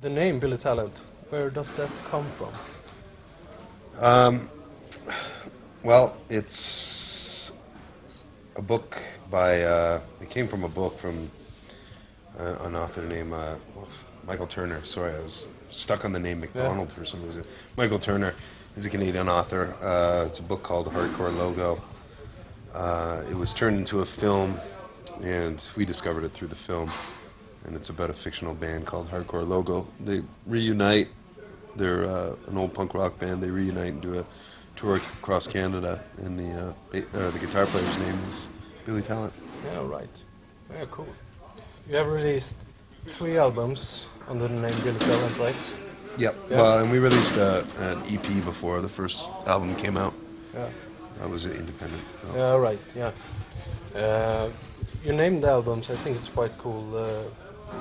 The name Billy Talent, where does that come from? Um, well, it's a book by. Uh, it came from a book from uh, an author named uh, Michael Turner. Sorry, I was stuck on the name McDonald for some reason. Michael Turner is a Canadian author. Uh, it's a book called Hardcore Logo. Uh, it was turned into a film, and we discovered it through the film. And it's about a fictional band called Hardcore Logo. They reunite. They're uh, an old punk rock band. They reunite and do a tour across Canada. And the uh, uh, the guitar player's name is Billy Talent. Yeah, right. Yeah, cool. You have released three albums under the name Billy Talent, right? Yep. Yeah. Well, and we released uh, an EP before the first album came out. Yeah. That was independent. so. Yeah, right. Yeah. Uh, you named the albums. I think it's quite cool. Uh,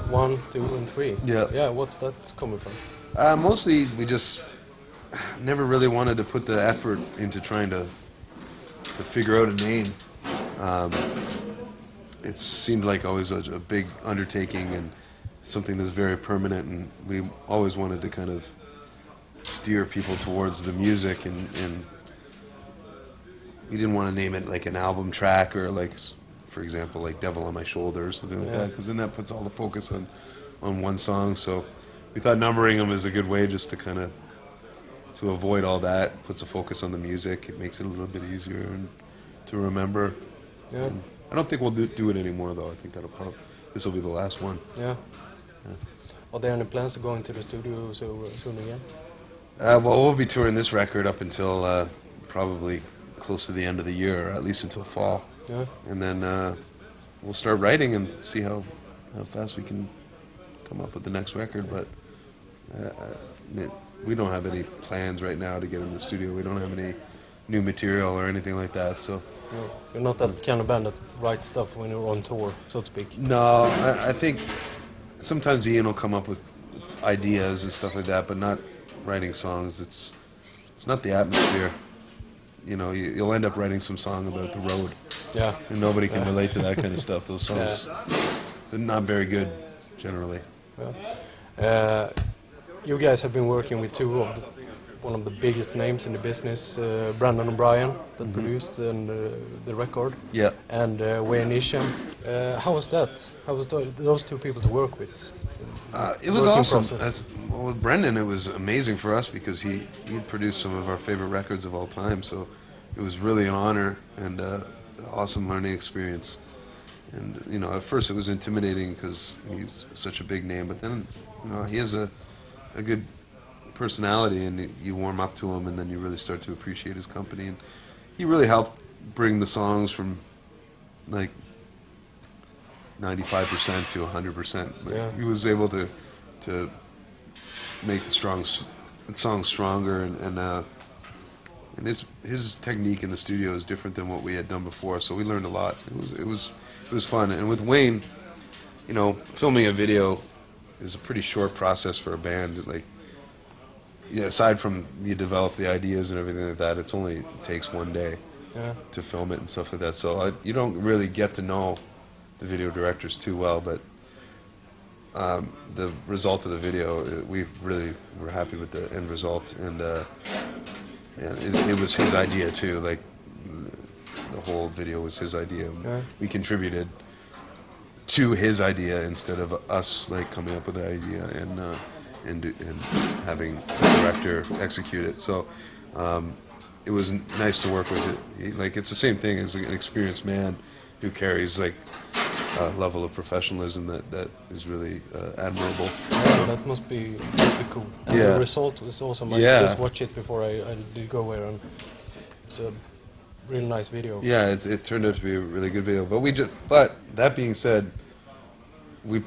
one, two, and three. Yeah. Yeah. What's that coming from? Uh, mostly, we just never really wanted to put the effort into trying to to figure out a name. Um, it seemed like always a, a big undertaking and something that's very permanent, and we always wanted to kind of steer people towards the music, and, and we didn't want to name it like an album track or like, for example, like "Devil on My Shoulder" or something like Yeah. that, because then that puts all the focus on on one song. So we thought numbering them is a good way just to kind of to avoid all that. Puts a focus on the music. It makes it a little bit easier and to remember. Yeah. And I don't think we'll do, do it anymore though. I think that'll probably this will be the last one. Yeah. Are there any plans to go into the studio so uh, soon again? Uh, well, we'll be touring this record up until uh, probably close to the end of the year, or at least until fall, Yeah. and then uh, we'll start writing and see how how fast we can come up with the next record. But uh, I mean, we don't have any plans right now to get in the studio. We don't have any new material or anything like that. So No. You're not that kind of band that writes stuff when you're on tour, so to speak. no, I, I think sometimes Ian will come up with ideas and stuff like that, but not writing songs. It's it's not the atmosphere. You know, you, you'll end up writing some song about the road, Yeah. and nobody can relate to that kind of stuff. Those songs, they're not very good, generally. Uh, you guys have been working with two of the, one of the biggest names in the business, uh, Brendan O'Brien, that produced and, uh, the record, Yeah. and uh, Wayne Isham. Uh, how was that? How was tho- those two people to work with? Uh, it was awesome. As, well, with Brendan, it was amazing for us because he he produced some of our favorite records of all time. So it was really an honor and uh, awesome learning experience. And you know, at first it was intimidating because he's such a big name, but then you know he has a a good personality, and you- you warm up to him, and then you really start to appreciate his company. And he really helped bring the songs from like 95% to 100%. Like, Yeah. He was able to to make the strong s- songs stronger and and, uh, and his his technique in the studio is different than what we had done before. So we learned a lot. It was it was it was fun. And with Wayne, you know, filming a video is a pretty short process for a band. Like yeah, aside from you develop the ideas and everything like that, it's only it takes one day Yeah. to film it and stuff like that. So I, you don't really get to know the video directors too well, but um, the result of the video, uh, we really were happy with the end result, and uh, and it, it was his idea too. Like the whole video was his idea. Yeah. We contributed to his idea instead of us like coming up with the idea and uh, and and having the director execute it. So um, it was n- nice to work with it. He, like it's the same thing as an experienced man who carries like a level of professionalism that that is really uh, admirable. Yeah, that must be must be cool. And Yeah. the result was awesome. I Yeah. just watched it before I, I did go there, and it's a really nice video. Yeah, it, it turned out to be a really good video. But we just, but that being said, we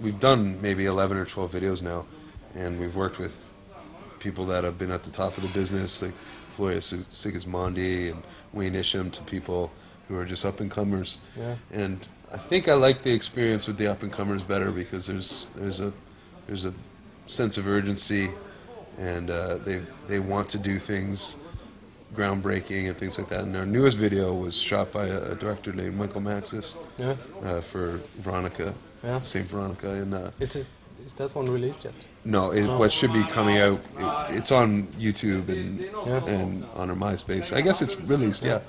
we've done maybe eleven or twelve videos now, and we've worked with people that have been at the top of the business, like Floria Sig- Sigismondi and Wayne Isham, to people who are just up and comers. Yeah. And I think I like the experience with the up and comers better because there's there's a there's a sense of urgency, and uh, they they want to do things groundbreaking and things like that. And our newest video was shot by a, a director named Michael Maxxis Yeah. uh, for Veronica, Yeah. Saint Veronica, and uh, Is it is that one released yet? No, it, what should be coming out, it, it's on YouTube and Yeah. and on our MySpace. I guess it's released, yeah.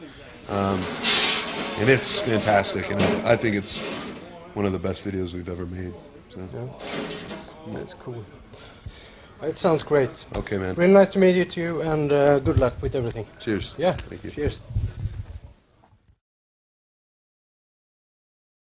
Um, and it's fantastic, and I, I think it's one of the best videos we've ever made. So, Yeah. That's cool. It sounds great. okay, man. Really nice to meet you too, and uh, good luck with everything. Cheers. Yeah. Thank you. Cheers.